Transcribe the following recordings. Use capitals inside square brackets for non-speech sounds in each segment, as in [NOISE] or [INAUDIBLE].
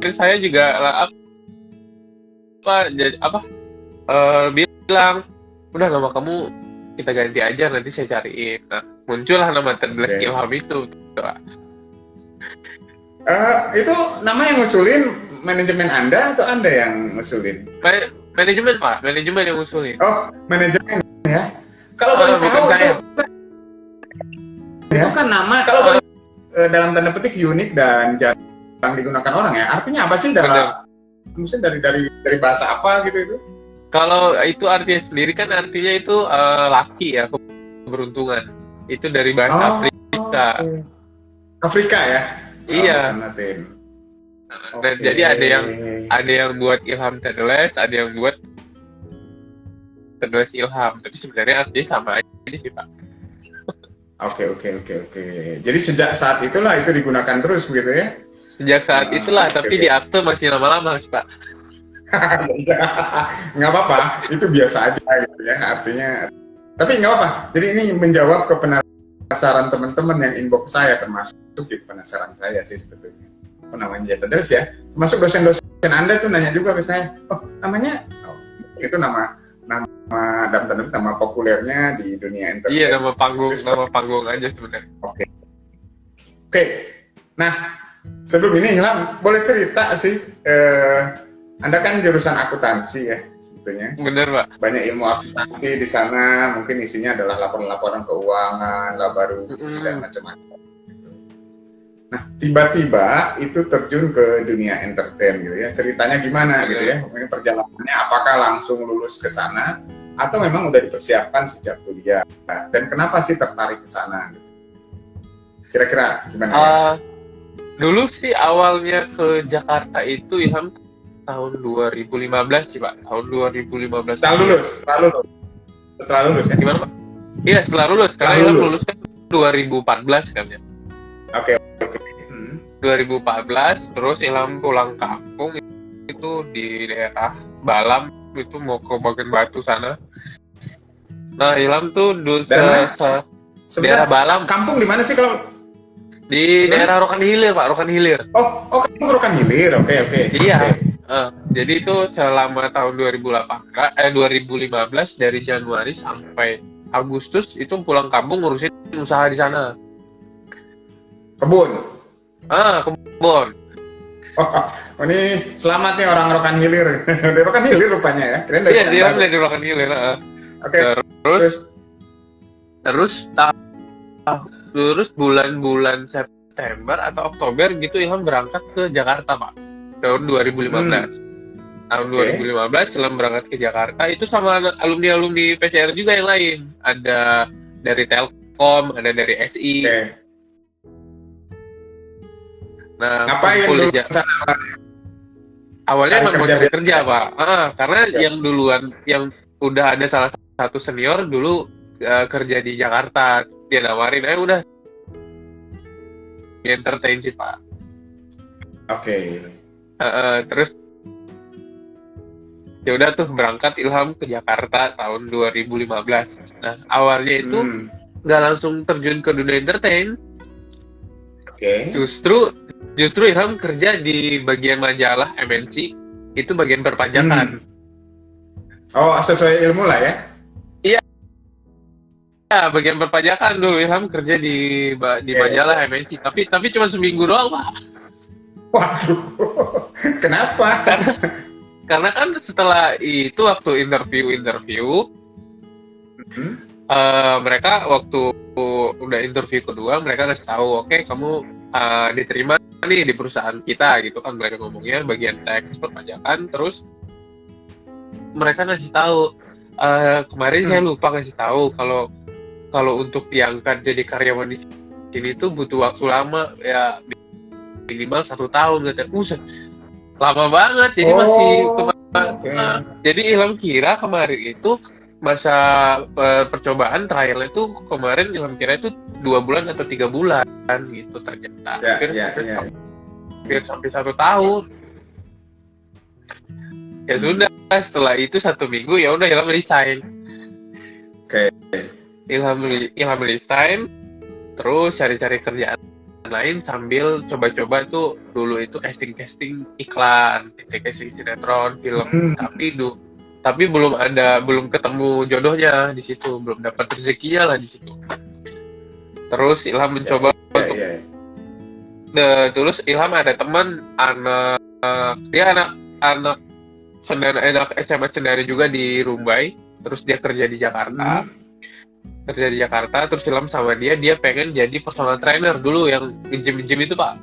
saya juga lah, apa jadi apa eh, bilang udah nama kamu kita ganti aja nanti saya cariin nah muncullah nama Terdeles Oke. Ilham itu gitu. Eh, itu nama yang ngusulin manajemen Anda atau Anda yang ngusulin? Ma- manajemen pak manajemen yang ngusulin Oh, manajemen ya. Kalau Oh, boleh tahu saya. itu itu kan nama kalau boleh eh, dalam tanda petik unik dan jarang digunakan orang ya. Artinya apa sih dalam Benar. mungkin dari dari dari bahasa apa gitu itu? kalau itu artinya sendiri kan artinya itu eh, laki ya keberuntungan itu dari bahasa Oh, Afrika oke. Afrika ya. Iya. Oh, Latin. dan jadi ada yang ada yang buat Ilham Terdeles ada yang buat Terdeles Ilham tapi sebenarnya artinya sama aja sih pak Oke oke oke oke. Jadi sejak saat itulah itu digunakan terus begitu ya? Sejak saat Ah, itulah oke, tapi oke. di akte masih lama-lama sih pak [LAUGHS] nggak apa-apa, itu biasa aja gitu ya artinya. Tapi nggak apa. Jadi ini menjawab ke penasaran teman-teman yang inbox saya termasuk di penasaran saya sih sebetulnya. Apa namanya ya terus ya. Termasuk dosen-dosen Anda tuh nanya juga ke saya, oh namanya oh, itu nama nama dalam tanda nama populernya di dunia internet. iya nama panggung nama panggung aja sebenarnya Oke, nah sebelum ini Ilham boleh cerita sih, eh, Anda kan jurusan akuntansi ya sebetulnya. bener pak Banyak ilmu akuntansi di sana, mungkin isinya adalah laporan-laporan keuangan, laba rugi Mm-mm. dan macam-macam. Nah tiba-tiba itu terjun ke dunia entertain gitu ya. Ceritanya gimana gitu ya? Mungkin perjalanannya apakah langsung lulus ke sana atau memang udah dipersiapkan sejak kuliah? Dan kenapa sih tertarik ke sana? gitu? Kira-kira gimana? ya? Dulu sih awalnya ke Jakarta itu Ilham tahun 2015 sih pak tahun 2015 Setelah lulus, setelah lulus, setelah lulus ya. gimana pak iya setelah lulus karena Setelah Ilham lulus. lulus kan 2014 kan ya Oke, oke. Hmm. 2014 terus Ilham pulang kampung itu di daerah Balam itu mau ke bagian Batu sana nah Ilham tuh dulu Daerah Balam kampung di mana sih kalau? Di daerah Rokan Hilir pak Rokan Hilir Oh, oh kamu Rokan Hilir, oke oke. Iya. Oke. Eh, jadi itu selama tahun 2018 eh 2015 dari Januari sampai Agustus itu pulang kampung ngurusin usaha di sana. Kebun. Ah, kebun. Oh, oh, ini selamat nih orang Rokan Hilir. [LAUGHS] dari Rokan Hilir rupanya ya. Keren dari Iya, dia dari Rokan Hilir. eh. Oke, Terus terus terus ta- terus bulan-bulan September atau Oktober gitu Ilham berangkat ke Jakarta, Pak. Tahun 2015. Tahun Hmm. Oke. 2015 Ilham berangkat ke Jakarta itu sama alumni-alumni PCR juga yang lain. Ada dari Telkom, ada dari SI. oke. Nah, Ngapain dulu di sana? awalnya emang mau kerja cari kerja, Pak. Ah, karena Ya. yang duluan yang udah ada salah satu senior dulu eh, kerja di Jakarta. Dia nawarin, "Eh, udah di entertain sih, Pak." Oke. Eh, eh, terus ya udah tuh berangkat Ilham ke Jakarta tahun 2015. Nah, awalnya itu Hmm, nggak langsung terjun ke dunia entertain, Oke. justru justru Ilham kerja di bagian majalah MNC itu bagian perpajakan. Hmm. Oh, sesuai ilmu lah ya. Ya, bagian perpajakan dulu Ilham kerja di di majalah MNC, tapi tapi cuma seminggu doang, Pak. Waduh. [LAUGHS] Kenapa? Karena kan setelah itu waktu interview-interview Hmm, eh, mereka waktu udah interview kedua mereka kasih tahu, "Oke, kamu eh, diterima nih di perusahaan kita." gitu kan mereka ngomongnya bagian teks perpajakan terus mereka ngasih tahu eh, kemarin saya lupa ngasih tahu kalau kalau untuk diangkat jadi karyawan di sini tuh butuh waktu lama ya minimal satu tahun gitu. Buset, lama banget jadi masih Oh, oke. Nah, jadi Ilham kira kemarin itu masa eh, percobaan trial itu kemarin Ilham kira itu dua bulan atau tiga bulan gitu ternyata Ya, hampir, ya, hampir, ya. hampir sampai satu tahun ya sudah setelah itu satu minggu ya udah Ilham resign Oke. Ilham Ilham resign terus cari-cari kerjaan lain sambil coba-coba tuh dulu itu casting-casting iklan, casting-casting sinetron, film. Hmm. Tapi du tapi belum ada belum ketemu jodohnya di situ, belum dapat rezekinya lah di situ. Terus Ilham mencoba Ya, untuk ya. Nah, terus Ilham ada teman anak dia anak anak sendiri anak SMA sendiri juga di Rumbai terus dia kerja di Jakarta Hmm. kerja di Jakarta terus Ilham sama dia dia pengen jadi personal trainer dulu yang gym gym itu pak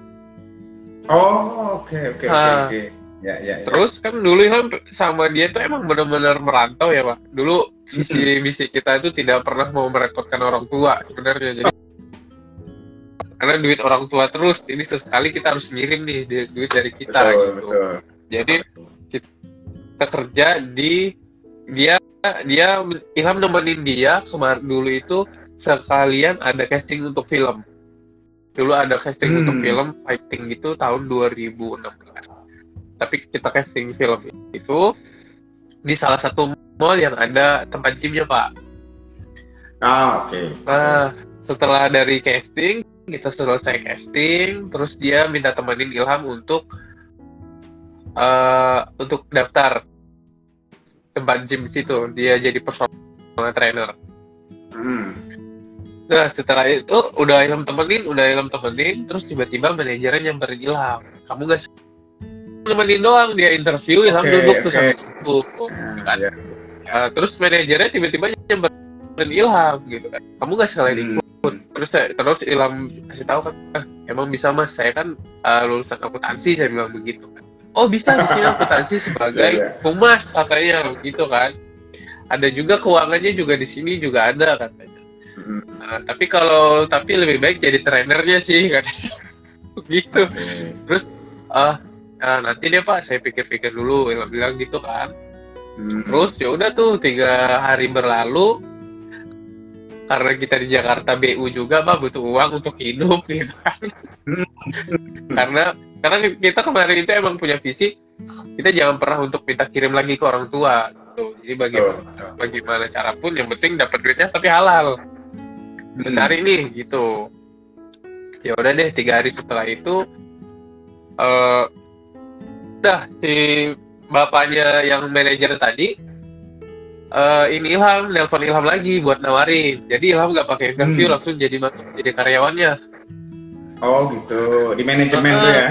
Oh, oke oke oke Ah. oke. Ya ya. ya. terus kan dulu Ilham sama dia tuh emang benar-benar merantau ya pak dulu visi misi kita itu tidak pernah mau merepotkan orang tua sebenarnya jadi karena duit orang tua terus ini sesekali kita harus ngirim nih du- duit dari kita betul gitu betul. jadi kita kerja di dia dia Ilham nemenin dia kemarin dulu itu sekalian ada casting untuk film dulu ada casting Hmm. untuk film fighting gitu tahun 2016 tapi kita casting film itu di salah satu mall yang ada tempat gymnya pak Ah oke. nah setelah dari casting kita selesai casting terus dia minta temenin Ilham untuk eh untuk daftar tempat gym situ dia jadi personal trainer. Hmm. nah setelah itu udah Ilham temenin udah Ilham temenin terus tiba-tiba manajernya nyamperin Ilham kamu gak sih? Temenin doang dia interview Ilham Oke, duduk tuh sama aku. Nah, kan ya. Nah, terus manajernya tiba-tiba nyamperin Ilham gitu kan. Kamu gak sekalian Hmm. ikut? Terus saya terus Ilham kasih tahu kan "Ah, emang bisa mas? Saya kan uh, lulusan akuntansi saya bilang begitu kan oh bisa di sini akuntansi [LAUGHS] sebagai Iya, iya. humas katanya begitu kan ada juga keuangannya juga di sini juga ada katanya Hmm. Nah, tapi kalau tapi lebih baik jadi trainernya sih [LAUGHS] katanya begitu Oke. ah ah, nanti deh pak saya pikir-pikir dulu Ilham bilang gitu kan Hmm. Terus ya udah tuh tiga hari berlalu karena kita di Jakarta BU juga pak butuh uang untuk hidup [LAUGHS] gitu kan. karena karena kita kemarin itu emang punya visi kita jangan pernah untuk minta kirim lagi ke orang tua gitu. Jadi bagi Betul, betul. bagaimana cara pun yang penting dapat duitnya tapi halal. Mencari nih gitu. Ya udah deh tiga hari setelah itu eh dah si bapaknya yang manajer tadi eh ini Ilham nelpon Ilham lagi buat nawarin. Jadi Ilham nggak pakai interview Hmm. langsung jadi masuk jadi karyawannya. Oh gitu. Di manajemen Ah. tuh ya.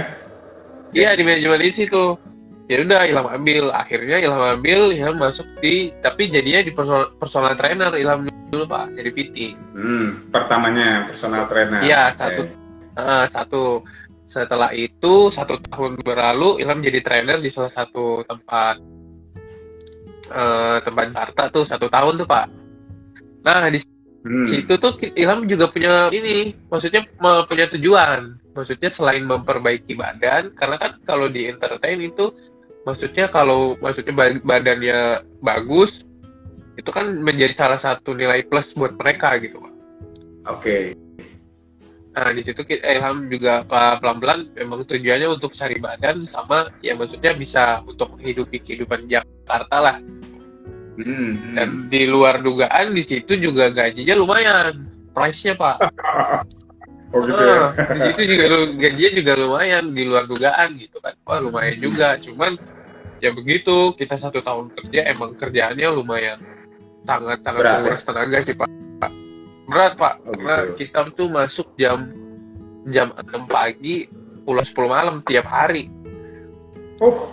Iya di manajemen di situ. Ya udah Ilham ambil. Akhirnya Ilham ambil, Ilham masuk di tapi jadinya di personal, personal trainer Ilham dulu Pak, jadi PT. Hmm. Pertamanya personal trainer. Iya, Oke. satu. Ah, satu. Setelah itu satu tahun berlalu Ilham jadi trainer di salah satu tempat eh, tempat Jakarta tuh satu tahun tuh Pak. Nah di Hmm. situ tuh Ilham juga punya ini, maksudnya punya tujuan. Maksudnya selain memperbaiki badan, karena kan kalau di entertain itu, maksudnya kalau maksudnya ba- badannya bagus, itu kan menjadi salah satu nilai plus buat mereka gitu Pak. Oke. Nah di situ kita Ilham juga uh, pelan-pelan memang tujuannya untuk cari badan sama ya maksudnya bisa untuk menghidupi kehidupan Jakarta lah. Hmm. hmm. Dan di luar dugaan di situ juga gajinya lumayan, price-nya pak. [LAUGHS] Oh gitu ya. Ah, di situ juga gajinya juga lumayan di luar dugaan gitu kan. Wah lumayan juga, cuman ya begitu kita satu tahun kerja emang kerjaannya lumayan sangat sangat Berat, ya? tenaga sih pak. Berat pak, Oh, karena gitu. kita tuh masuk jam jam 6 pagi pulang 10 malam tiap hari. Oh.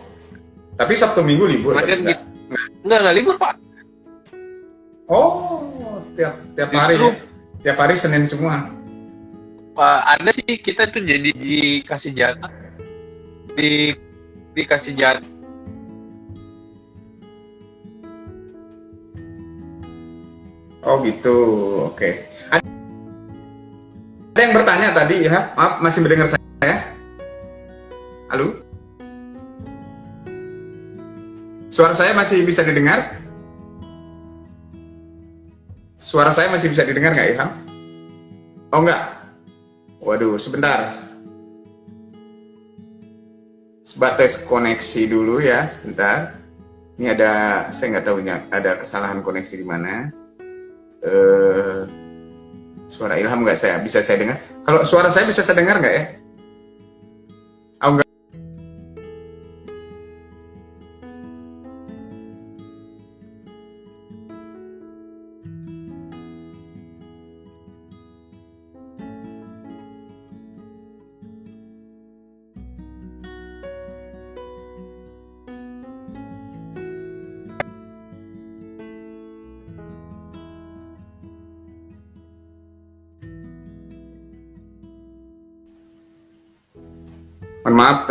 Tapi Sabtu Minggu libur. Kan enggak? gitu. Enggak, enggak libur pak. Oh, tiap tiap hari ya. Tiap hari Senin semua. Ada sih kita tuh jadi dikasih jatah di dikasih jatah Oh gitu. Oke. Ada ada yang bertanya tadi ya. Maaf masih mendengar saya. Halo? Suara saya masih bisa didengar? Suara saya masih bisa didengar nggak Ilham? Oh nggak? Waduh, sebentar. Sebatas koneksi dulu ya, sebentar. Ini ada, saya nggak tahu ada kesalahan koneksi di mana. Eh, Suara Ilham nggak saya bisa saya dengar. Kalau suara saya bisa saya dengar nggak ya?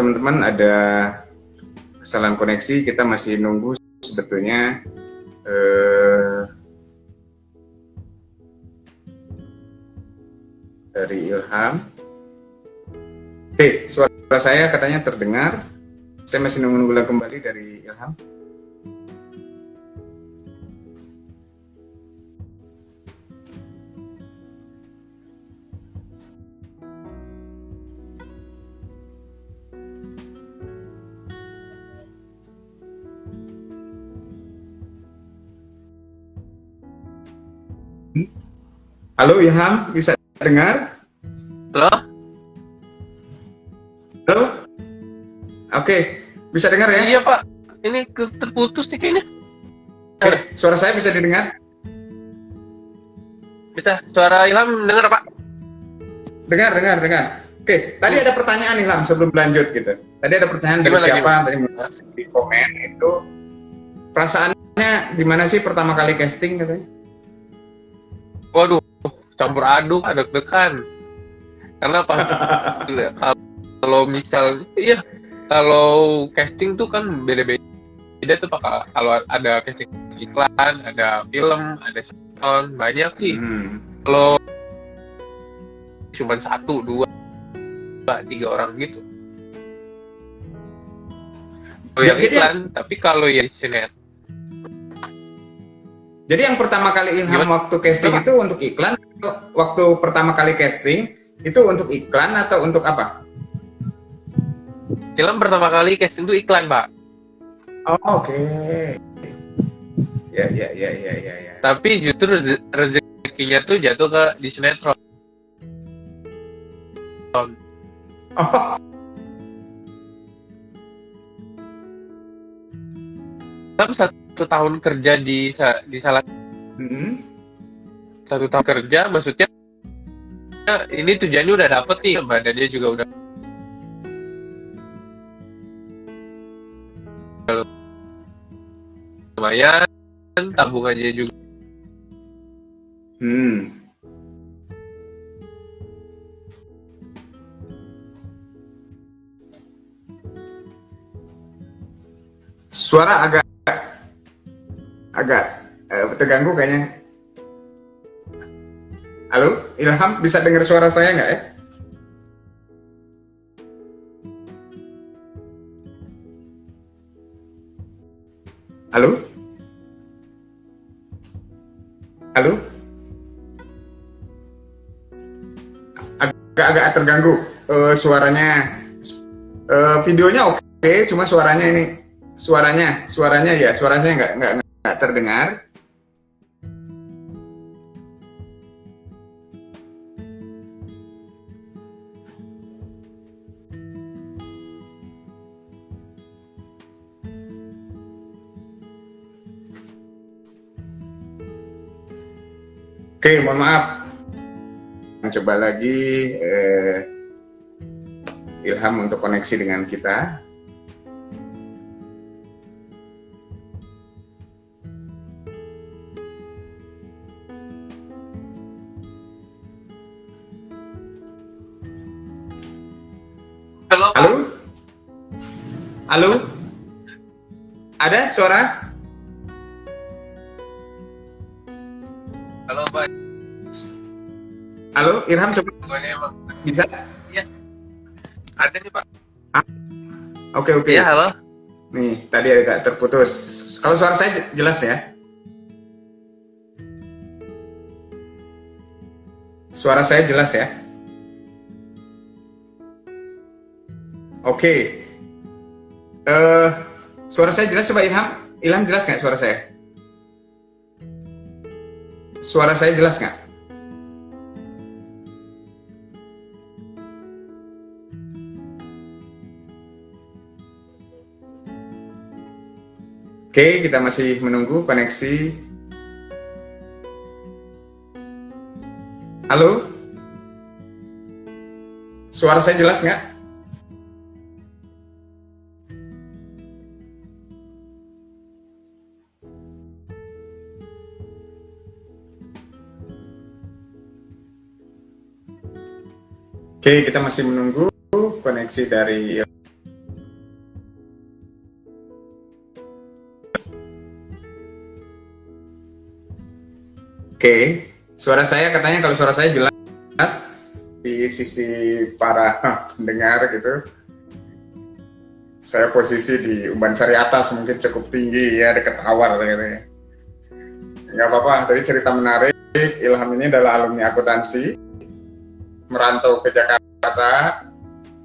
Teman-teman ada kesalahan koneksi. Kita masih nunggu sebetulnya eh, dari Ilham. Oke, suara saya katanya terdengar. Saya masih nunggu-nunggu kembali dari Ilham. Halo Ilham, bisa dengar? Halo? Halo? Oke, bisa dengar ya? Iya Pak, ini terputus nih kayaknya. Oke, suara saya bisa didengar? Bisa, suara Ilham dengar Pak? Dengar, dengar, dengar. Oke, tadi ada pertanyaan Ilham sebelum lanjut gitu. Tadi ada pertanyaan dari Gimana, siapa tadi di komen itu perasaannya gimana sih pertama kali casting katanya? Waduh, campur aduk, ada deg-degan. Karena pas [LAUGHS] kalau misal, iya, kalau casting tuh kan beda-beda tuh pak. Kalau ada casting iklan, ada film, ada sound, banyak sih. Hmm. Kalau cuma satu, dua, tiga orang gitu. Oh, yang iklan, tapi kalau yang sinet, Jadi yang pertama kali Ilham Gimana? waktu casting itu untuk iklan, waktu pertama kali casting itu untuk iklan atau untuk apa? film pertama kali casting tuh iklan pak. Oh, Oke. Ya, ya, ya, ya, ya, ya. Tapi justru reze- rezekinya tuh jatuh ke di sinetron. Oh, Tapi satu tahun kerja di di salah hmm. Satu tahun kerja maksudnya ini tujuannya udah dapet nih badannya juga udah lumayan tabungannya juga Hmm. Suara agak agak eh, terganggu kayaknya. Halo, Ilham bisa dengar suara saya nggak ya? Halo? Halo? Agak-agak terganggu eh, suaranya. Eh, videonya oke, cuma suaranya ini suaranya suaranya ya suaranya nggak nggak terdengar. Oke, mohon maaf. Coba lagi eh, Ilham untuk koneksi dengan kita. halo Halo? Halo? Ada suara? Halo, Irham coba bisa? ada nih pak Oke, oke. iya halo Nih, tadi agak terputus. Kalau suara saya je- jelas ya? Suara saya jelas ya? Oke. Eh, suara saya jelas coba Ilham? Ilham jelas nggak suara saya? Suara saya jelas nggak? Oke, kita masih menunggu koneksi. Halo? Suara saya jelas nggak? Oke, kita masih menunggu koneksi dari suara saya katanya kalau suara saya jelas di sisi para pendengar gitu. Saya posisi di umban sari atas mungkin cukup tinggi ya dekat awar gitu ya. Nggak apa-apa, tadi cerita menarik. Ilham ini adalah alumni akuntansi, merantau ke Jakarta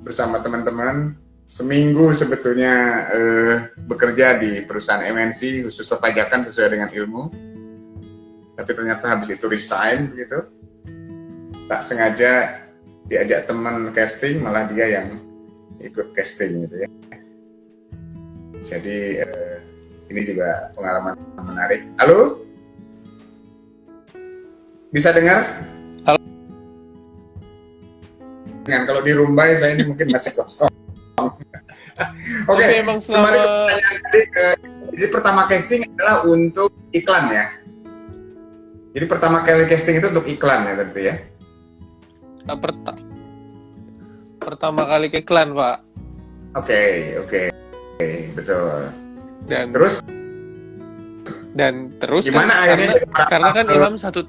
bersama teman-teman. Seminggu sebetulnya eh, bekerja di perusahaan MNC khusus perpajakan sesuai dengan ilmu tapi ternyata habis itu resign begitu. Tak sengaja diajak teman casting malah dia yang ikut casting gitu ya. Jadi eh, ini juga pengalaman menarik. Halo? Bisa dengar? Halo. Dengan kalau di Rumbai saya ini mungkin masih kosong. [LAUGHS] Oke, okay, kembali ke pertanyaan tadi. Eh, jadi pertama casting adalah untuk iklan ya? Jadi pertama kali casting itu untuk iklan ya tentu ya? Nah, perta pertama kali ke iklan pak. Oke okay, oke okay. okay, betul. Dan terus dan terus gimana kan, akhirnya karena, karena kan Ilham satu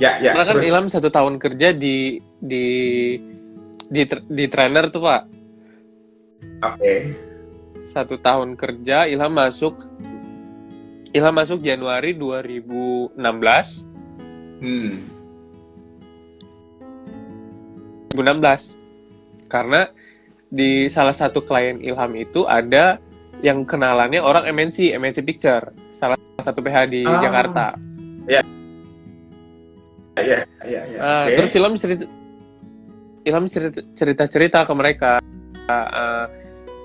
ya ya karena kan terus. Ilham satu tahun kerja di di di di trainer tuh pak. Oke. Okay. Satu tahun kerja Ilham masuk Ilham masuk Januari 2016. Hmm. 2016. Karena di salah satu klien Ilham itu ada yang kenalannya orang MNC, MNC Picture, salah satu PH di oh. Jakarta. Iya. Iya, iya, iya. Terus Ilham cerita Ilham cerita-cerita ke mereka uh,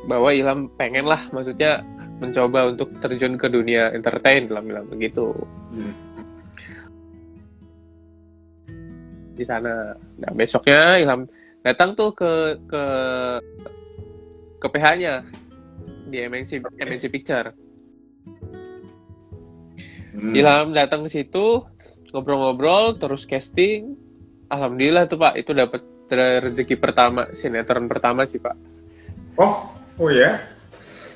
bahwa Ilham pengen lah, maksudnya mencoba untuk terjun ke dunia entertain dalam bilang begitu. Hmm. di sana. Nah besoknya Ilham datang tuh ke ke ke PH-nya di MNC MNC Picture. Hmm. Ilham datang ke situ ngobrol-ngobrol terus casting. Alhamdulillah tuh pak itu dapat rezeki pertama sinetron pertama sih pak. Oh oh ya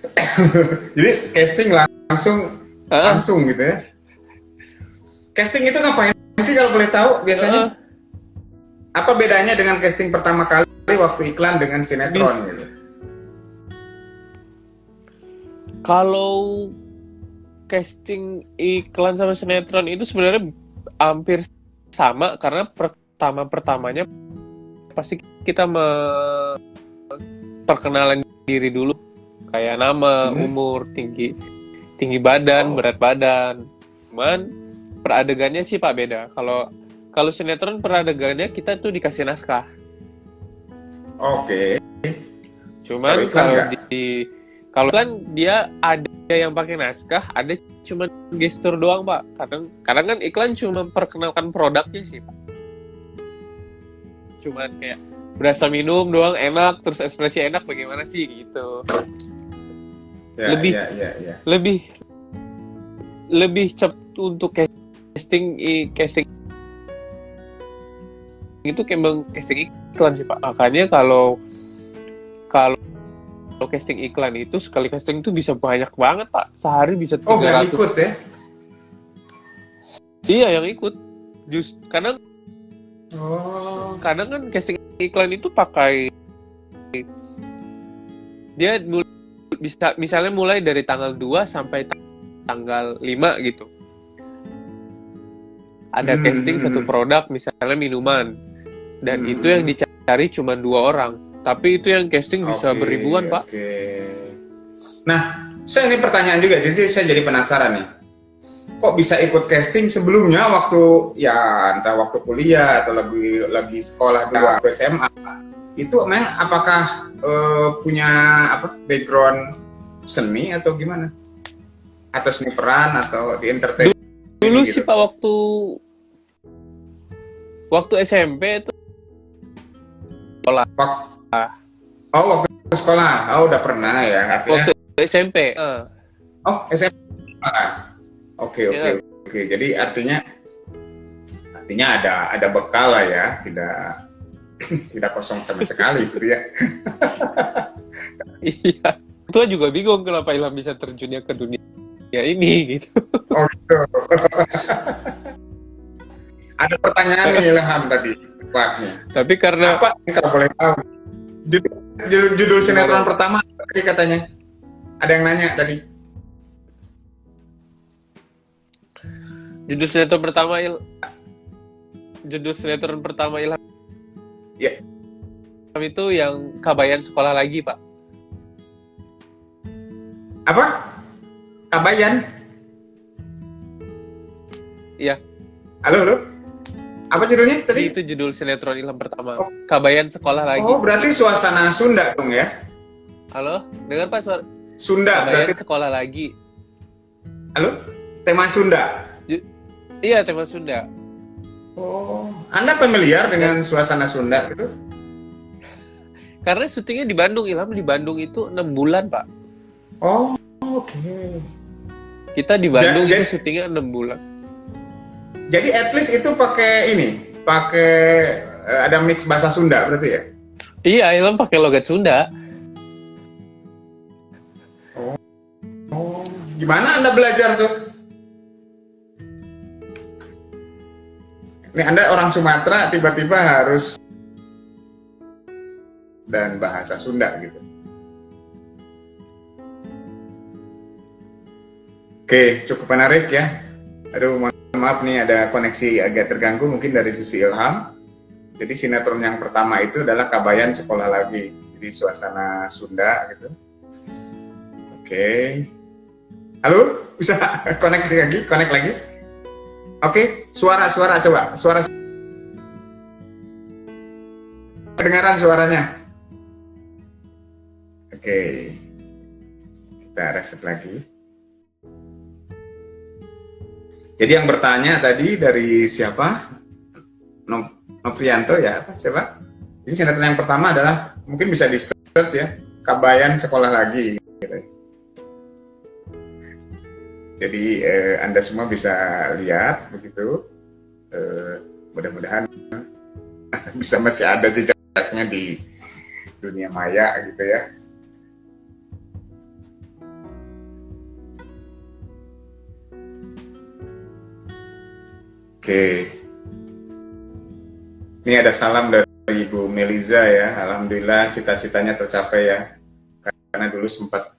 [COUGHS] Jadi casting langsung uh. langsung gitu ya. Casting itu ngapain sih kalau boleh tahu biasanya? Uh. Apa bedanya dengan casting pertama kali waktu iklan dengan sinetron gitu? Kalau casting iklan sama sinetron itu sebenarnya hampir sama karena pertama pertamanya pasti kita me perkenalan diri dulu kayak nama, hmm. umur, tinggi tinggi badan, oh. berat badan. Cuman peradegannya sih Pak beda. Kalau kalau sinetron peradegannya kita tuh dikasih naskah. Oke. Okay. Cuman kalau di kalau kan dia ada yang pakai naskah, ada cuma gestur doang pak. Kadang kadang kan iklan cuma perkenalkan produknya sih pak. Cuman kayak berasa minum doang enak, terus ekspresi enak bagaimana sih gitu ya, lebih ya, ya, ya. lebih lebih cepat untuk casting casting itu kayak casting iklan sih pak makanya kalau kalau casting iklan itu sekali casting itu bisa banyak banget pak sehari bisa oh yang ikut ya iya yang ikut just karena oh. kadang kan casting iklan itu pakai dia bisa misalnya mulai dari tanggal 2 sampai tanggal 5 gitu. Ada hmm. casting satu produk misalnya minuman dan hmm. itu yang dicari cuma dua orang. Tapi itu yang casting bisa okay, beribuan, Pak. Nah, saya ini pertanyaan juga, jadi saya jadi penasaran nih. Kok bisa ikut casting sebelumnya waktu ya entah waktu kuliah atau lagi lagi sekolah dulu waktu SMA? Itu memang apakah uh, punya apa background seni atau gimana? Atau seni peran atau di entertain? Dulu gitu? sih Pak waktu waktu SMP itu Oh, waktu sekolah. Oh, udah pernah ya. Artinya, waktu SMP. eh. oh, SMP. Oke, oke, Iya. oke. Jadi artinya artinya ada ada bekal lah ya, tidak tidak kosong sama sekali gitu ya. Iya. Tua juga bingung kenapa Ilham bisa terjunnya ke dunia ya ini gitu. Oh gitu. ada pertanyaan nih Ilham tadi. Waknya. Tapi karena Apa kalau boleh tahu? Judul, judul, judul sinetron pertama tadi katanya. Ada yang nanya tadi. judul sinetron pertama Il judul sinetron pertama Ilham Iya. itu yang Kabayan sekolah lagi Pak. Apa? Kabayan? Iya. Halo, halo. Apa judulnya tadi? Itu judul sinetron Ilham pertama. Oh. Kabayan sekolah lagi. Oh, berarti suasana Sunda dong ya? Halo, dengar Pak suara Sunda Kabayan berarti. sekolah lagi. Halo? Tema Sunda. Iya, tema Sunda. Oh, Anda familiar dengan suasana Sunda gitu? Karena syutingnya di Bandung, Ilham di Bandung itu enam bulan Pak. Oh, oke. Kita di Bandung Ja- itu syutingnya enam bulan. Jadi at least itu pakai ini, pakai eh, ada mix bahasa Sunda berarti ya? Iya, Ilham pakai logat Sunda. Oh, gimana Anda belajar tuh? Ini Anda orang Sumatera tiba-tiba harus dan bahasa Sunda gitu. Oke, cukup menarik ya. Aduh, mohon maaf nih ada koneksi agak terganggu mungkin dari sisi Ilham. Jadi sinetron yang pertama itu adalah Kabayan Sekolah Lagi. Jadi suasana Sunda gitu. Oke. Halo, bisa [LAUGHS] koneksi lagi, connect lagi. Oke, suara-suara coba, suara kedengaran suaranya. Oke, kita reset lagi. Jadi yang bertanya tadi dari siapa? No- Noprianto ya, apa siapa? Jadi sinetron yang pertama adalah mungkin bisa di search ya, Kabayan Sekolah Lagi. Jadi eh, Anda semua bisa lihat begitu. Eh, mudah-mudahan [LAUGHS] bisa masih ada jejaknya di dunia maya gitu ya. Oke. Ini ada salam dari Ibu Meliza ya. Alhamdulillah cita-citanya tercapai ya. Karena dulu sempat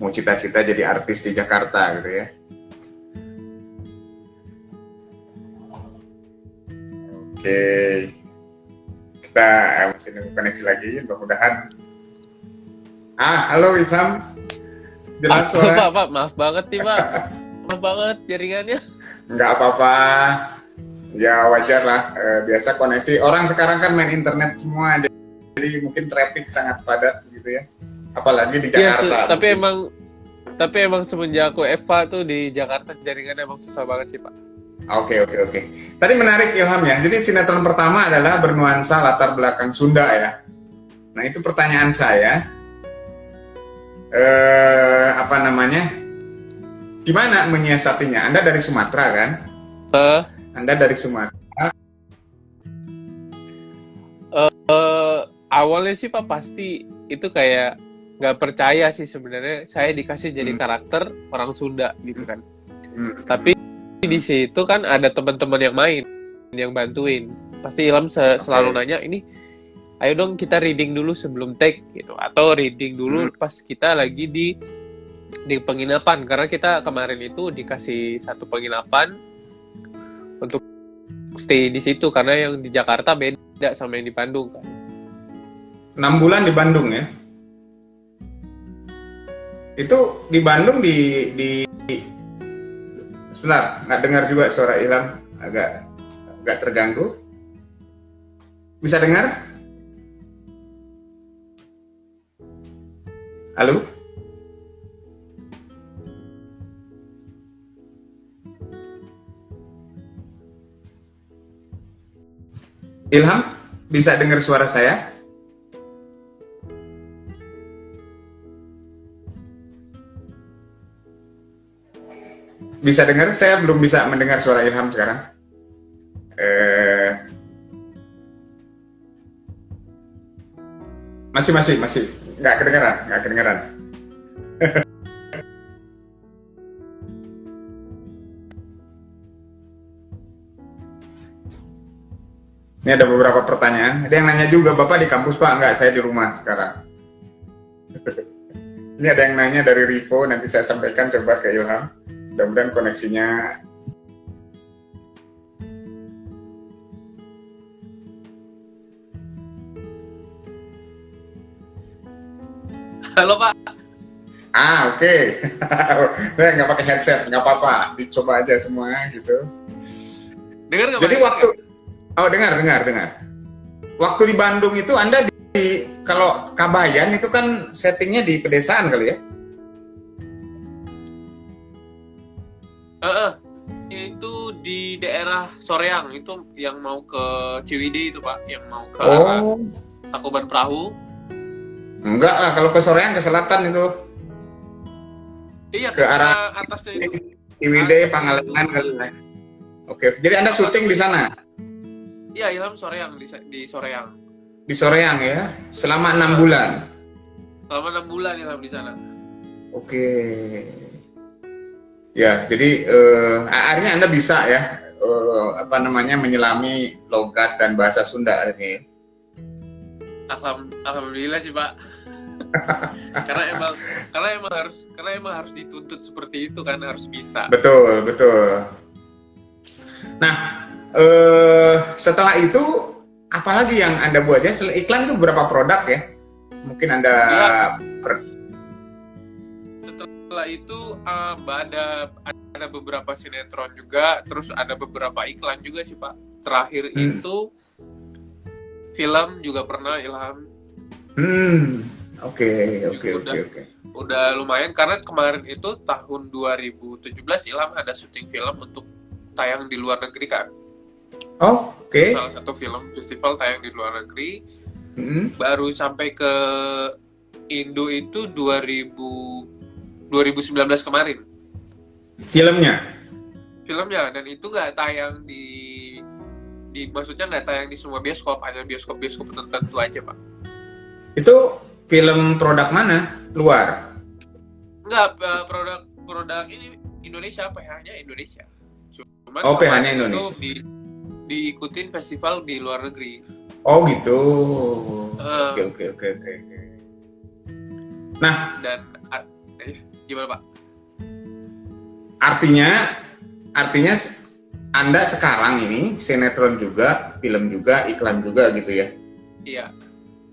mau cita-cita jadi artis di Jakarta gitu ya. Oke, kita eh, masih nunggu koneksi lagi, mudah-mudahan. Ah, halo Ilham, jelas Ah, suara? Pak, Pak, maaf banget nih, Pak. maaf banget jaringannya. Nggak apa-apa, ya wajar lah. Eh, biasa koneksi. Orang sekarang kan main internet semua, jadi mungkin traffic sangat padat gitu ya. Apalagi di Iya, Jakarta. tapi mungkin. emang tapi emang semenjak aku Eva tuh di Jakarta jaringannya emang susah banget sih, Pak. Oke oke oke. Tadi menarik Ilham ya. Jadi sinetron pertama adalah bernuansa latar belakang Sunda ya. Nah itu pertanyaan saya. Eh apa namanya? Gimana menyiasatinya? Anda dari Sumatera kan? Eh, Anda dari Sumatera. eh, awalnya sih Pak pasti itu kayak nggak percaya sih sebenarnya saya dikasih jadi karakter orang Sunda gitu kan. Tapi di situ kan ada teman-teman yang main yang bantuin. Pasti Ilham se- selalu nanya ini ayo dong kita reading dulu sebelum take gitu atau reading dulu Hmm. pas kita lagi di di penginapan karena kita kemarin itu dikasih satu penginapan untuk stay di situ karena yang di Jakarta beda sama yang di Bandung kan. 6 bulan di Bandung ya. Itu di Bandung di di, di sebentar nggak dengar juga suara Ilham agak agak terganggu. Bisa dengar? Halo? Ilham, bisa dengar suara saya? Bisa dengar? Saya belum bisa mendengar suara Ilham sekarang. Eh, masih masih masih nggak kedengaran, nggak kedengaran. [LAUGHS] Ini ada beberapa pertanyaan. Ada yang nanya juga, Bapak di kampus Pak? Enggak, saya di rumah sekarang. [LAUGHS] Ini ada yang nanya dari Rivo, nanti saya sampaikan coba ke Ilham. Mudah-mudahan koneksinya Halo Pak. Ah oke, [LAUGHS] okay. nggak pakai headset, nggak apa-apa, dicoba aja semua gitu. Dengar nggak? Jadi waktu, oh dengar, dengar, dengar. Waktu di Bandung itu Anda di, kalau Kabayan itu kan settingnya di pedesaan kali ya? Uh, uh, itu di daerah Soreang itu yang mau ke Ciwidey itu Pak, yang mau ke oh. arah Takuban Perahu. Enggak lah, kalau ke Soreang ke selatan itu. Iya, ke, arah atasnya itu. Ciwidey, Pangalengan ya. Oke, jadi Anda syuting di sana? Iya, Ilham Soreang di, di Soreang. Di Soreang ya, selama enam bulan. Selama enam bulan Ilham di sana. Oke. Ya, jadi uh, akhirnya Anda bisa ya uh, apa namanya menyelami logat dan bahasa Sunda ini. Alham, alhamdulillah sih Pak. [LAUGHS] karena emang karena emang harus karena emang harus dituntut seperti itu kan harus bisa. Betul betul. Nah uh, setelah itu apalagi yang anda buat ya iklan itu berapa produk ya? Mungkin anda ya. per... setelah itu um, ada ada beberapa sinetron juga, terus ada beberapa iklan juga sih Pak. Terakhir hmm. itu film juga pernah Ilham. Hmm, oke oke oke oke. Udah lumayan karena kemarin itu tahun 2017 Ilham ada syuting film untuk tayang di luar negeri kan. Oh, oke. Okay. Salah satu film festival tayang di luar negeri. Hmm. Baru sampai ke Indo itu 2000 2019 kemarin. Filmnya? Filmnya dan itu nggak tayang di di maksudnya nggak tayang di semua bioskop hanya bioskop bioskop tertentu aja pak. Itu film produk mana? Luar? Nggak uh, produk produk ini Indonesia apa hanya Indonesia. Cuman oh hanya Indonesia. di, diikutin festival di luar negeri. Oh gitu. Oke oke oke oke nah dan eh, gimana pak artinya artinya anda sekarang ini sinetron juga, film juga, iklan juga gitu ya? Iya.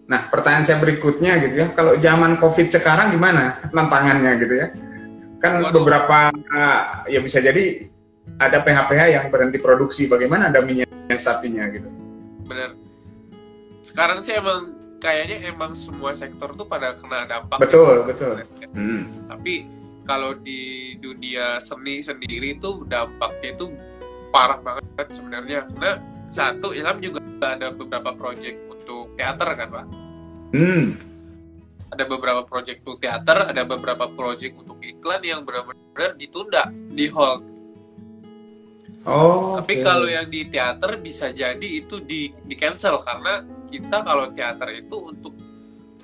Nah, pertanyaan saya berikutnya gitu ya, kalau zaman COVID sekarang gimana tantangannya gitu ya? Kan Waduh. beberapa ya bisa jadi ada PH-PH yang berhenti produksi, bagaimana Anda menyiasatinya gitu? Benar. Sekarang sih emang kayaknya emang semua sektor tuh pada kena dampak. Betul, ya, betul. Hmm. Tapi kalau di dunia seni sendiri itu dampaknya itu parah banget sebenarnya karena satu Ilham juga ada beberapa project untuk teater kan pak hmm. ada beberapa project untuk teater ada beberapa project untuk iklan yang benar-benar ditunda di hold oh tapi okay. kalau yang di teater bisa jadi itu di di cancel karena kita kalau teater itu untuk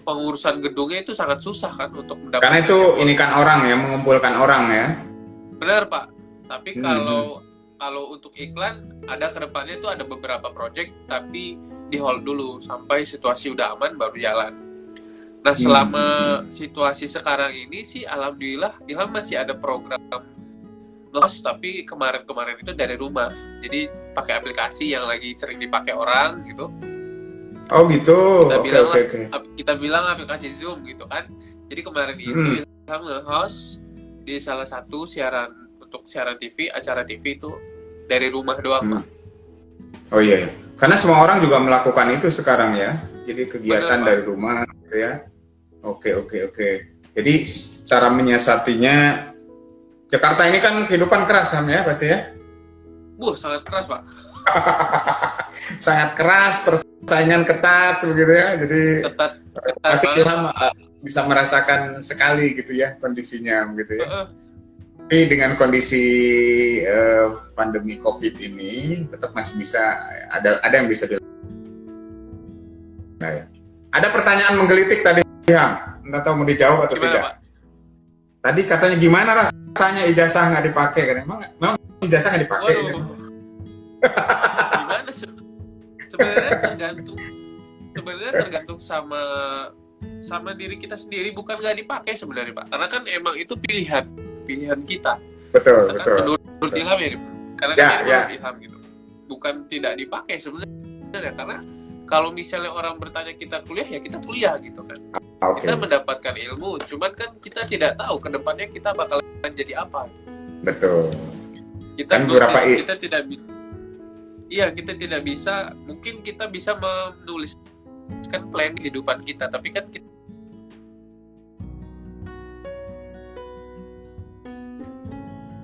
pengurusan gedungnya itu sangat susah kan untuk mendapatkan karena itu ini kan orang ya mengumpulkan orang ya benar pak tapi hmm. kalau kalau untuk iklan ada ke depannya itu ada beberapa project tapi di hold dulu sampai situasi udah aman baru jalan. Nah selama hmm. situasi sekarang ini sih alhamdulillah Ilham masih ada program ngehost tapi kemarin-kemarin itu dari rumah jadi pakai aplikasi yang lagi sering dipakai orang gitu. Oh gitu. Kita okay, bilang okay, okay. kita bilang aplikasi Zoom gitu kan. Jadi kemarin hmm. itu Ilham nge-host di salah satu siaran untuk siaran TV acara TV itu dari rumah doang hmm. Oh iya, iya, karena semua orang juga melakukan itu sekarang ya. Jadi kegiatan Benar, dari rumah, gitu ya. Oke oke oke. Jadi cara menyiasatinya Jakarta ini kan kehidupan keras ya pasti ya. Bu sangat keras pak. [LAUGHS] sangat keras, persaingan ketat begitu ya. Jadi ketat ketat banget. Ilham uh, bisa merasakan sekali gitu ya kondisinya begitu ya. Heeh. Tapi dengan kondisi uh, pandemi COVID ini tetap masih bisa ada ada yang bisa di Nah, ya. Ada pertanyaan menggelitik tadi, Ham. Nggak tahu mau dijawab atau gimana tidak. pak Tadi katanya gimana rasanya ijazah nggak dipakai kan? Emang, memang ijazah nggak dipakai? waduh [LAUGHS] gimana sih sebenarnya tergantung sebenarnya tergantung sama sama diri kita sendiri bukan nggak dipakai sebenarnya pak. Karena kan emang itu pilihan pilihan kita. Betul, Kan betul. menurut menurut Ilham ya karena Ya, kan ya. menurut Ilham gitu. Bukan tidak dipakai sebenarnya karena kalau misalnya orang bertanya kita kuliah ya kita kuliah gitu kan. Oke, kita mendapatkan ilmu cuman kan kita tidak tahu ke depannya kita bakalan jadi apa. Betul. kita Kan beberapa i- kita tidak bi- iya kita tidak bisa mungkin kita bisa menuliskan plan kehidupan kita tapi kan kita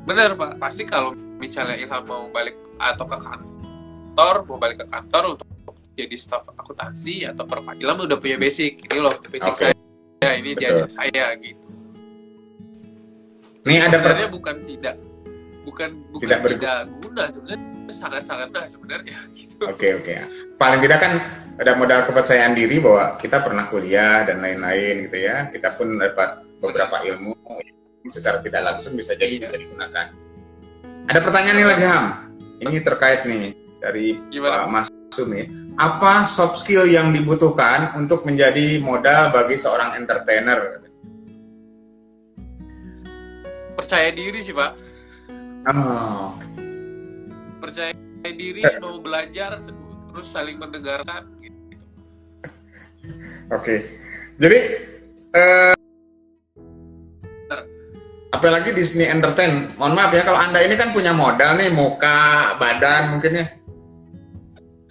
benar pak. Pasti kalau misalnya Ilham mau balik atau ke kantor mau balik ke kantor untuk jadi staf akuntansi atau perwakilan udah punya basic. Ini loh basic Oke. saya. Ini Betul. diajar saya gitu. Ini ada per- sebenarnya bukan tidak bukan bukan Tidak tidak, bergu- guna sebenarnya sangat sangat nah sebenarnya [LAUGHS] gitu Oke oke. Paling tidak kan ada modal kepercayaan diri bahwa kita pernah kuliah dan lain-lain gitu ya. Kita pun dapat beberapa ilmu secara tidak langsung bisa jadi Iya. bisa digunakan. Ada pertanyaan nih lagi Ham. Ini terkait nih dari Gimana? Pak Mas Sumi. Apa soft skill yang dibutuhkan untuk menjadi modal bagi seorang entertainer? percaya diri sih pak Oh, percaya diri Eh. mau belajar terus saling mendengarkan gitu Oke, jadi eh, apalagi Disney Entertain. Mohon maaf ya, kalau anda ini kan punya modal nih, muka, badan mungkin ya.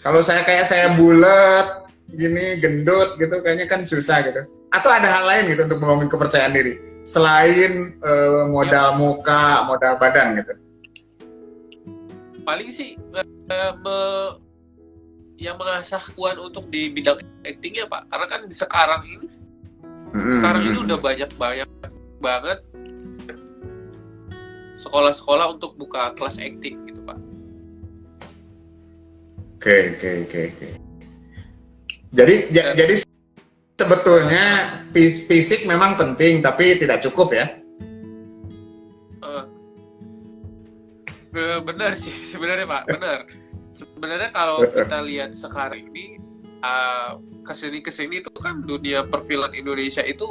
Kalau saya kayak saya bulat, gini gendut gitu, kayaknya kan susah gitu. Atau ada hal lain gitu untuk membangun kepercayaan diri selain eh, modal muka, modal badan gitu. paling sih eh, me- yang mengasah kuat untuk di bidang actingnya pak karena kan sekarang ini Mm-mm. sekarang ini udah banyak banyak banget sekolah-sekolah untuk buka kelas acting gitu pak Oke, oke, oke, oke. Jadi, ja- jadi sebetulnya fis- fisik memang penting, tapi tidak cukup ya. Eh, be- benar sih [LAUGHS] sebenarnya pak benar sebenarnya kalau kita lihat sekarang ini uh, ke sini ke sini itu kan dunia perfilman Indonesia itu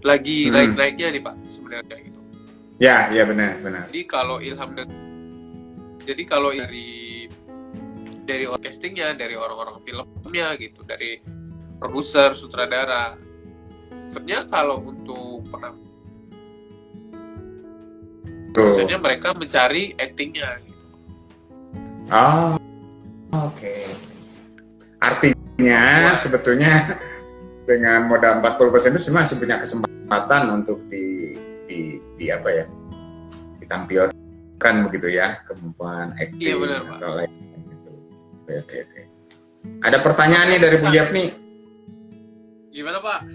lagi Hmm. naik naiknya nih pak sebenarnya gitu Ya, ya benar, benar. jadi kalau Ilham dan jadi kalau dari dari orang castingnya dari orang-orang filmnya gitu dari produser sutradara sebenarnya kalau untuk penampilan biasanya mereka mencari actingnya gitu. Oh, oke. Artinya Wah. sebetulnya dengan modal 40% itu sebenarnya masih punya kesempatan untuk di, di, di apa ya? ditampilkan begitu ya kemampuan acting Iya, benar, atau lain gitu. Oke, oke, oke. Ada pertanyaan nih dari Bu Yepni. Gimana pak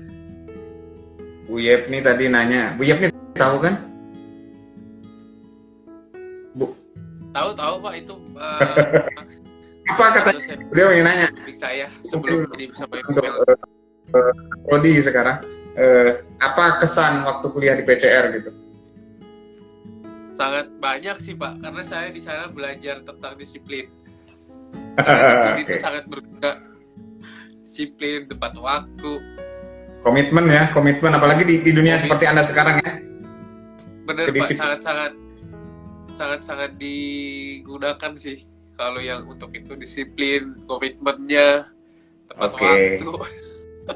Bu Yepni tadi nanya, Bu Yepni tahu kan? Bu, tahu tahu pak itu uh, [LAUGHS] apa kata beliau yang nanya saya sebelum jadi sama ibu untuk eh, eh, Rodi sekarang? Eh, apa kesan waktu kuliah di PCR gitu? sangat banyak sih pak karena saya di sana belajar tentang disiplin karena di sini [LAUGHS] Oke. itu sangat berguna disiplin tepat waktu Komitmen ya, komitmen apalagi di, di dunia Komitmen. seperti Anda sekarang ya. benar pak Kedisiplin. sangat sangat sangat sangat digunakan sih kalau yang untuk itu disiplin komitmennya tepat Oke. waktu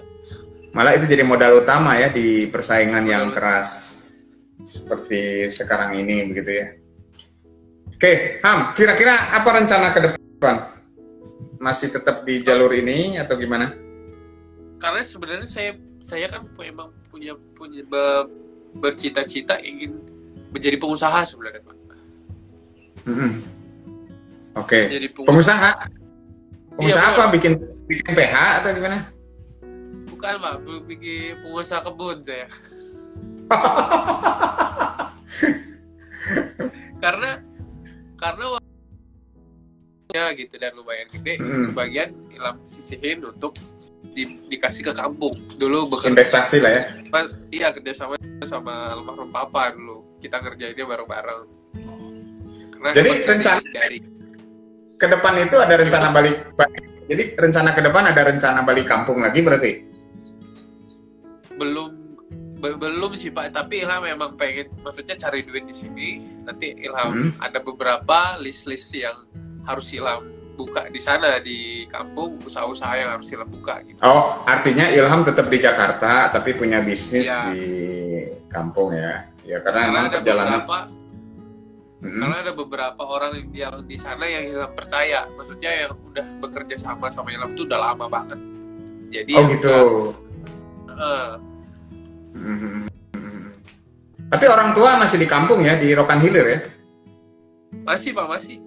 [LAUGHS] Malah itu jadi modal utama ya di persaingan yang Modal keras seperti sekarang ini begitu ya. Oke, Ham, kira-kira apa rencana ke depan? Masih tetap di jalur ini atau gimana? karena sebenarnya saya saya kan pu- emang punya punya be- bercita-cita ingin menjadi pengusaha sebenarnya pak Mm-mm. Oke, jadi pengusaha pengusaha. Pengusaha Iya, apa? Bikin bikin PH atau gimana? Bukan pak, bikin pengusaha kebun saya. [LAUGHS] karena karena gitu dan lumayan gede, Hmm. sebagian Ilham sisihin untuk di- dikasih ke kampung. Dulu bekerja Investasi lah ya. Iya kerjasama sama almarhum papa dulu kita kerjainnya bareng-bareng Karena Jadi rencana- dari, dari Ke depan itu ada rencana balik, balik. Jadi rencana ke depan ada rencana balik kampung lagi berarti? belum be- belum sih pak tapi Ilham memang pengen maksudnya cari duit di sini nanti Ilham Hmm. ada beberapa list-list yang harus Ilham buka di sana di kampung usaha-usaha yang harus Ilham buka gitu Oh, artinya Ilham tetap di Jakarta tapi punya bisnis Iya. di kampung ya. Ya karena, karena ada perjalanan. beberapa Mm-mm. karena ada beberapa orang yang di sana yang Ilham percaya maksudnya yang udah bekerja sama sama Ilham itu udah lama banget jadi Oh gitu. Mhm. Tapi orang tua masih di kampung ya di Rokan Hilir ya. masih pak masih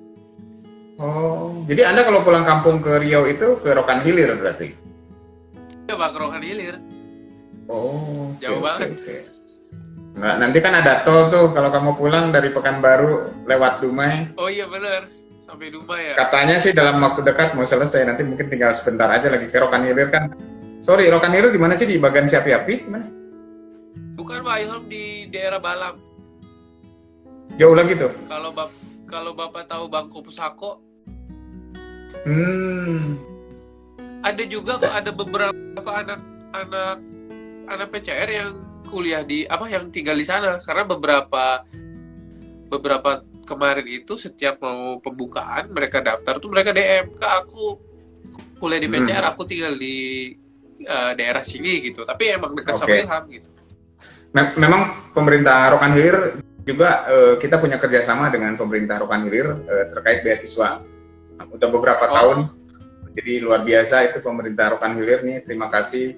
Oh, jadi Anda kalau pulang kampung ke Riau itu ke Rokan Hilir berarti? ya pak kerongan hilir Oh, Jauh banget. oke. Nggak, nanti kan ada tol tuh kalau kamu pulang dari Pekanbaru lewat Dumai. oh iya benar sampai rumah ya Katanya sih dalam waktu dekat mau selesai. Nanti mungkin tinggal sebentar aja lagi ke Rokan Hilir kan. Sorry, Rokan Hilir di mana sih di bagian Siapi-Api? Mana? bukan pak Ilham di daerah Balam Jauh lagi tuh. kalau bap kalau bapak tahu Bangko Pusako Hmm. ada juga kok ada beberapa anak anak anak PCR yang kuliah di apa yang tinggal di sana karena beberapa beberapa kemarin itu setiap mau pembukaan mereka daftar tuh mereka DM ke aku kuliah di PCR aku tinggal di eh, daerah sini gitu tapi emang dekat sama Oke. Ilham gitu Me- memang pemerintah Rokan Hilir juga eh, kita punya kerjasama dengan pemerintah Rokan Hilir eh, terkait beasiswa. Udah beberapa Oh. tahun, jadi luar biasa itu pemerintah Rokan Hilir nih. Terima kasih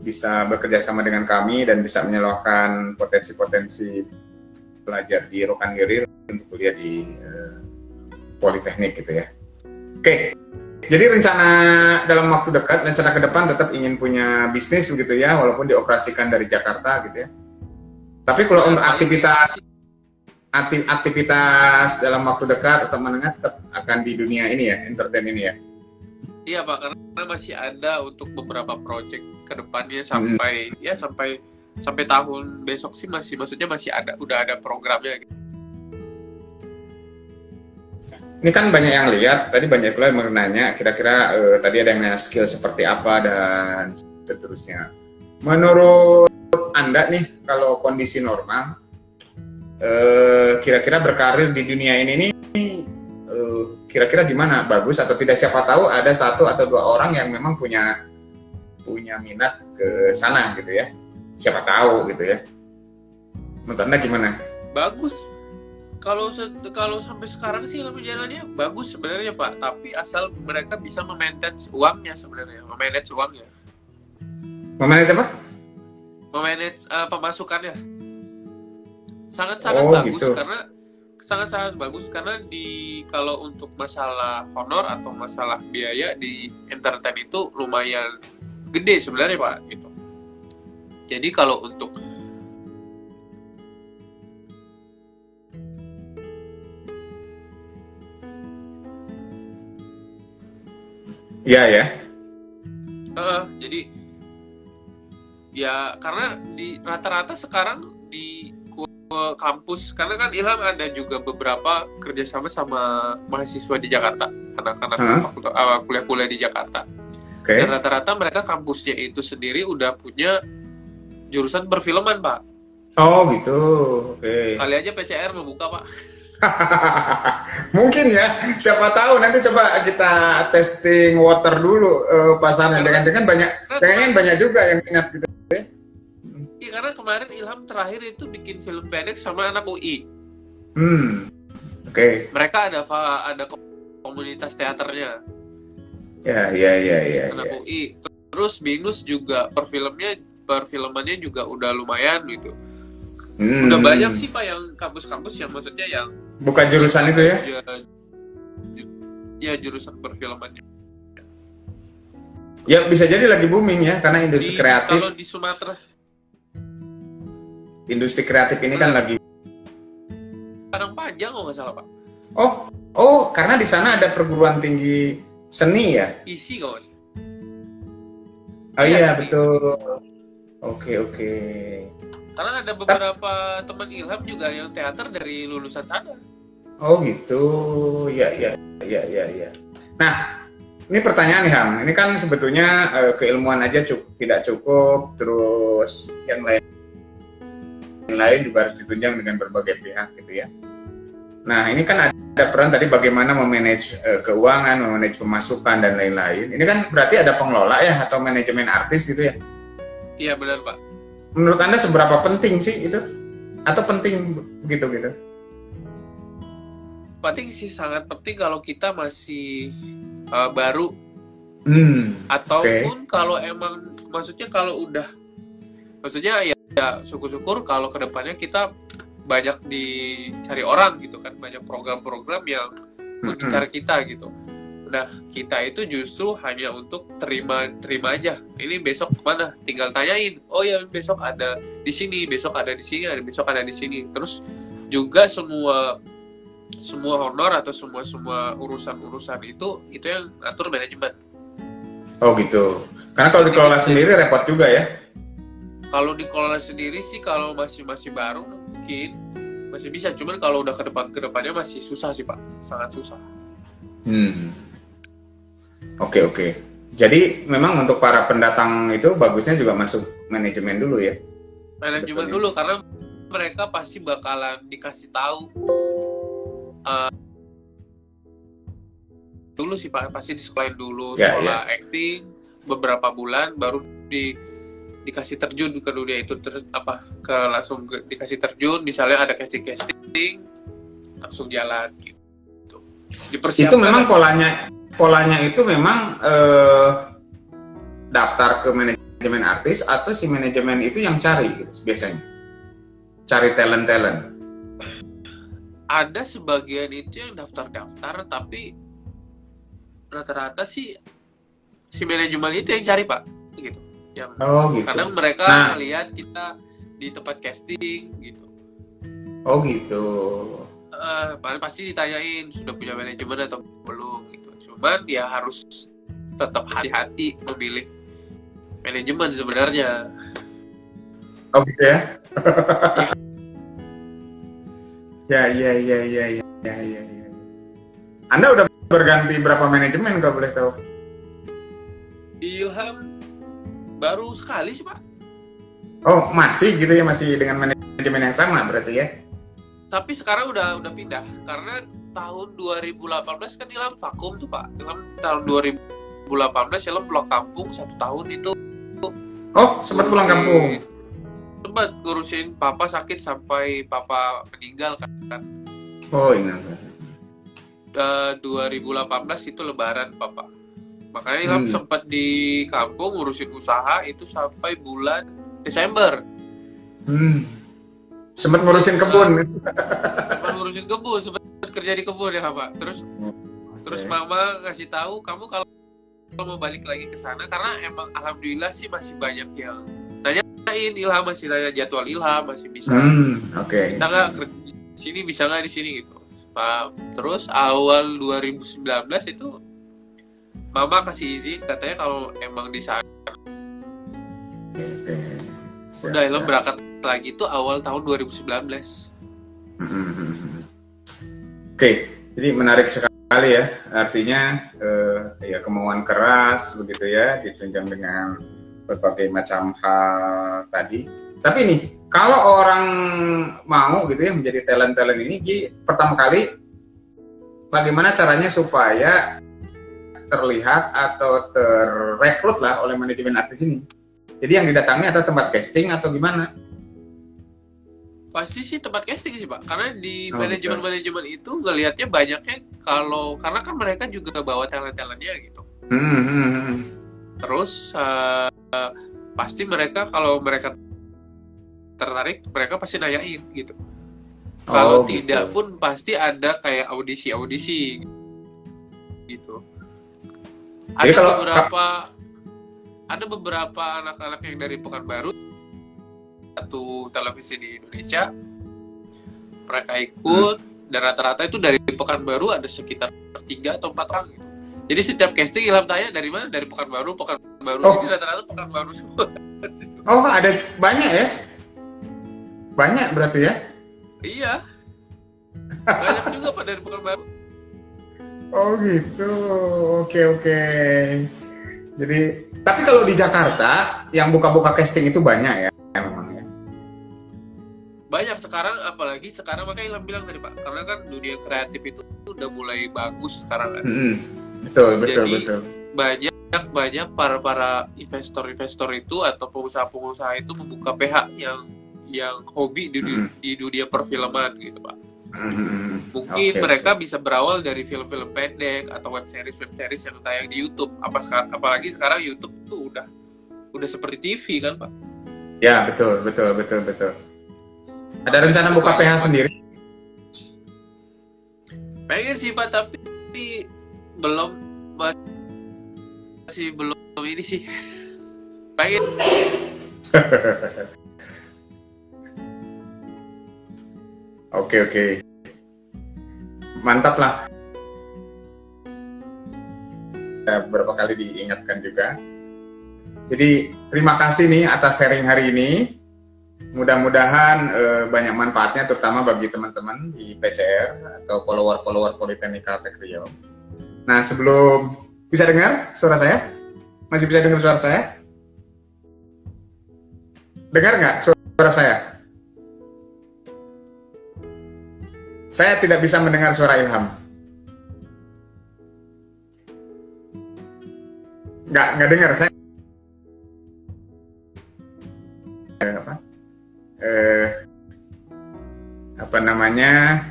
bisa bekerja sama dengan kami dan bisa menyalurkan potensi-potensi pelajar di Rokan Hilir untuk kuliah di eh, Politeknik gitu ya. Oke, jadi rencana dalam waktu dekat, rencana ke depan tetap ingin punya bisnis begitu ya, walaupun dioperasikan dari Jakarta gitu ya. Tapi kalau untuk Paling- aktivitas akti- aktivitas dalam waktu dekat atau menengah tetap akan di dunia ini ya, entertain ini ya. Iya pak, karena masih ada untuk beberapa project ke depannya sampai ya sampai sampai tahun besok sih masih maksudnya masih ada udah ada programnya gitu. Ini kan banyak yang lihat, tadi banyak pula yang menanya, kira-kira eh, tadi ada yang nanya skill seperti apa dan seterusnya. Menurut Anda nih, kalau kondisi normal, eh, kira-kira berkarir di dunia ini nih, eh, kira-kira gimana? Bagus atau tidak? Siapa tahu ada satu atau dua orang yang memang punya punya minat ke sana gitu ya. Siapa tahu gitu ya. Menurut Anda gimana? Bagus. Kalau se- kalau sampai sekarang sih dalam jalannya bagus sebenarnya pak, tapi asal mereka bisa memanage uangnya sebenarnya, memanage uangnya, Memanage apa? memanage eh, pemasukannya. Sangat-sangat Oh, bagus gitu. karena sangat-sangat bagus karena di kalau untuk masalah honor atau masalah biaya di entertain itu lumayan gede sebenarnya pak gitu. Jadi kalau untuk Iya ya. Eh, jadi ya karena di rata-rata sekarang di kampus karena kan Ilham ada juga beberapa kerjasama sama mahasiswa di Jakarta anak-anak fakultas- eh, kuliah-kuliah di Jakarta Oke. dan rata-rata mereka kampusnya itu sendiri udah punya jurusan perfilman pak Oh gitu. Oke. kali aja PCR membuka pak [LAUGHS] Mungkin ya, siapa tahu nanti coba kita testing water dulu eh, pasarnya. Karena- Dengan-dengan banyak, kayaknya banyak juga yang minat gitu. Iya, karena kemarin Ilham terakhir itu bikin film pendek sama anak UI Hmm, oke. mereka ada ada komunitas teaternya Ya, ya, ya, ya. anak ya. UI terus binus juga perfilmnya perfilmannya juga udah lumayan gitu Hmm. udah banyak sih pak yang kampus-kampus yang maksudnya yang Bukan jurusan itu ya? ya, ya jurusan perfilmannya Ya bisa jadi lagi booming ya karena industri Di- kreatif, Kalau di Sumatera industri kreatif ini kan lagi Padang Panjang kalau nggak salah pak. Oh, oh karena di sana ada perguruan tinggi seni ya? Isi kalau salah. Oh Iya, iya seni. betul. Oke oke. Karena ada beberapa teman Ilham juga yang teater dari lulusan sana. Oh gitu, ya ya ya ya ya. Nah, ini pertanyaan nih Ham. Ini kan sebetulnya eh, keilmuan aja cukup, tidak cukup, terus yang lain lain juga harus ditunjang dengan berbagai pihak gitu ya. Nah, ini kan ada peran tadi bagaimana memanage eh, keuangan, memanage pemasukan dan lain-lain. Ini kan berarti ada pengelola ya atau manajemen artis gitu ya. Iya benar pak. Menurut Anda seberapa penting sih itu? Atau penting begitu gitu? Penting sih sangat penting kalau kita masih uh, baru Hmm. ataupun kalau emang maksudnya kalau udah maksudnya ya, ya syukur-syukur kalau ke depannya kita banyak dicari orang gitu kan banyak program-program yang mengincar kita gitu. Nah kita itu justru hanya untuk terima terima aja. Ini besok ke mana? Tinggal tanyain. Oh ya besok ada di sini, besok ada di sini, ada besok ada di sini. Terus juga semua semua honor atau semua semua urusan urusan itu itu yang atur manajemen. Oh gitu. Karena kalau dikelola sendiri repot juga ya. Kalau dikelola sendiri sih kalau masih masih baru mungkin masih bisa. Cuman kalau udah ke depan ke depannya masih susah sih pak, sangat susah. Hmm. Oke oke. Jadi memang untuk para pendatang itu bagusnya juga masuk manajemen dulu ya. manajemen dulu karena mereka pasti bakalan dikasih tahu eh, dulu sih pak pasti disekolahin dulu Ya, sekolah acting beberapa bulan baru di dikasih terjun ke dunia itu ter, apa ke langsung ke- dikasih terjun misalnya ada casting casting langsung jalan gitu dipersiapkan Itu memang polanya polanya itu memang eh, daftar ke manajemen artis atau si manajemen itu yang cari gitu biasanya. Cari talent talent. ada sebagian itu yang daftar-daftar tapi rata-rata sih si manajemen itu yang cari pak gitu yang Oh gitu. kadang mereka Nah. melihat kita di tempat casting gitu Oh gitu. Eh, paling pasti ditanyain sudah punya manajemen atau belum gitu cuman ya harus tetap hati-hati memilih manajemen sebenarnya Oh gitu ya. [LAUGHS] ya ya ya ya ya ya ya. ya. Anda udah berganti berapa manajemen kalau boleh tahu? Ilham baru sekali sih pak Oh masih gitu ya masih dengan manajemen yang sama berarti ya? tapi sekarang udah udah pindah karena tahun 2018 kan Ilham vakum tuh pak Ilham tahun 2018 Ilham pulang kampung satu tahun itu Oh sempat pulang kampung. sempat ngurusin papa sakit sampai papa meninggal kan Oh ini. Eh, 2018 itu lebaran papa makanya Ilham Hmm. sempat di kampung ngurusin usaha itu sampai bulan Desember Hmm. Sempat ngurusin kebun. sempat ngurusin kebun sempat kerja di kebun ya pak terus terus Oke. mama ngasih tahu kamu kalau kalau mau balik lagi ke sana karena emang alhamdulillah sih masih banyak yang nanyain Ilham masih tanya jadwal Ilham masih bisa Hmm, oke. nggak kerja di sini bisa nggak di sini gitu Pak terus awal 2019 itu mama kasih izin katanya kalau emang di sana udah siap. berangkat lagi itu awal tahun 2019 Hmm. [LAUGHS] Oke, jadi menarik sekali ya. Artinya eh, ya kemauan keras begitu ya, ditunjang dengan berbagai macam hal tadi. Tapi nih, kalau orang mau gitu ya menjadi talent-talent ini, Ji, pertama kali bagaimana caranya supaya terlihat atau terrekrut lah oleh manajemen artis ini? Jadi yang didatangi atau tempat casting atau gimana? pasti sih tempat casting sih pak karena di Oh, manajemen manajemen itu ngelihatnya banyaknya kalau karena kan mereka juga bawa talent talentnya gitu Hmm, hmm, hmm. terus eh, pasti mereka kalau mereka tertarik mereka pasti nanyain gitu kalau Oh, tidak gitu. pun pasti ada kayak audisi audisi gitu ada Jadi kalau- beberapa ada beberapa anak-anak yang dari Pekanbaru satu televisi di Indonesia mereka ikut hmm. dan rata-rata itu dari Pekanbaru ada sekitar tiga atau empat orang gitu. Jadi setiap casting Ilham tanya dari mana? Dari Pekanbaru, Pekanbaru. Oh. Jadi rata-rata Pekanbaru semua. [LAUGHS] oh, ada banyak ya? Banyak berarti ya? Iya. Banyak juga Pak dari Pekanbaru. Oh gitu. Oke, oke. Jadi, tapi kalau di Jakarta yang buka-buka casting itu banyak ya, memang ya. Banyak sekarang, apalagi sekarang makanya Ilham bilang tadi Pak, karena kan dunia kreatif itu udah mulai bagus sekarang kan. -hmm. Betul, betul, Jadi, betul. Banyak banyak para para investor-investor itu atau pengusaha-pengusaha itu membuka PH yang yang hobi di, -hmm. di dunia perfilman gitu Pak. Hmm, Mungkin okay, mereka bisa berawal dari film-film pendek atau web series web series yang tayang di YouTube. Apa sekarang apalagi sekarang YouTube tuh udah udah seperti TV kan, Pak? Ya, betul, betul, betul, betul. Ada rencana buka PH sendiri? Pengen sih, Pak, tapi belum masih belum ini sih. [LAUGHS] Pengen [LAUGHS] Oke oke. Mantap lah. Beberapa kali diingatkan juga. Jadi terima kasih nih atas sharing hari ini. Mudah-mudahan eh, banyak manfaatnya terutama bagi teman-teman di PCR atau follower-follower Politeknika Tech Riau. Nah sebelum bisa dengar suara saya? Masih bisa dengar suara saya? Dengar nggak suara saya? Saya tidak bisa mendengar suara Ilham. Nggak, nggak dengar saya. Eh, apa? Eh, apa namanya?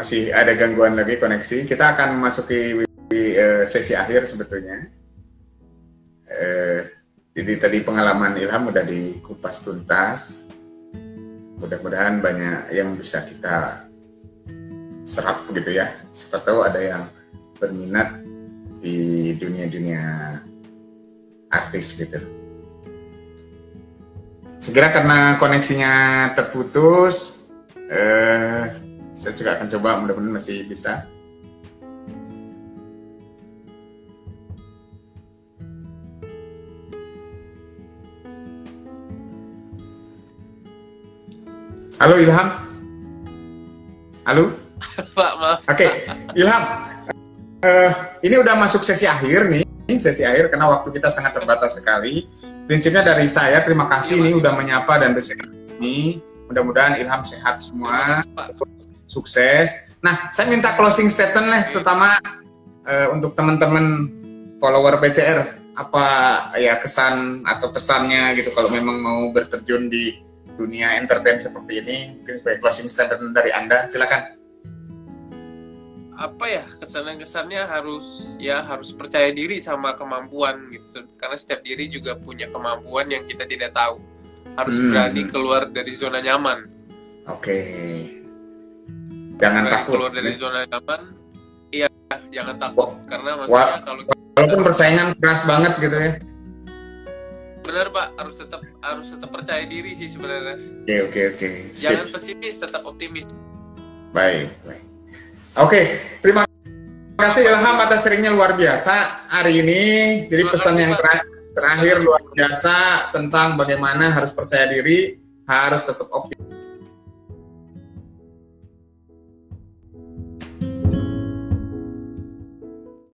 Masih ada gangguan lagi koneksi. Kita akan memasuki uh, sesi akhir sebetulnya. Uh, jadi tadi pengalaman Ilham udah dikupas tuntas. Mudah-mudahan banyak yang bisa kita serap gitu ya. Siapa tahu ada yang berminat di dunia-dunia artis gitu. Segera karena koneksinya terputus, eh, saya juga akan coba mudah-mudahan masih bisa Halo Ilham. Halo. [LAUGHS] Pak, maaf. Oke, okay. Ilham. Uh, ini udah masuk sesi akhir nih, sesi akhir karena waktu kita sangat terbatas sekali. Prinsipnya dari saya terima kasih ya, nih udah menyapa dan bersedia ini. Mudah-mudahan Ilham sehat semua, sukses. Nah, saya minta closing statement lah, terutama uh, untuk teman-teman follower PCR apa ya kesan atau pesannya gitu kalau memang mau berterjun di dunia entertain seperti ini mungkin sebagai closing statement dari anda silakan. Apa ya kesan-kesannya harus ya harus percaya diri sama kemampuan gitu. Karena setiap diri juga punya kemampuan yang kita tidak tahu. Harus hmm. berani keluar dari zona nyaman. Oke. Okay. jangan berani takut. keluar dari zona nyaman iya jangan takut. Karena maksudnya kalau walaupun persaingan keras banget gitu ya benar pak. Harus tetap harus tetap percaya diri sih sebenarnya. Oke okay, oke okay, oke. Okay. jangan pesimis tetap optimis. Baik baik. Oke okay, terima kasih Ilham atas seringnya luar biasa hari ini. Jadi terima pesan kasih, yang terakhir, terakhir luar biasa tentang bagaimana harus percaya diri harus tetap optimis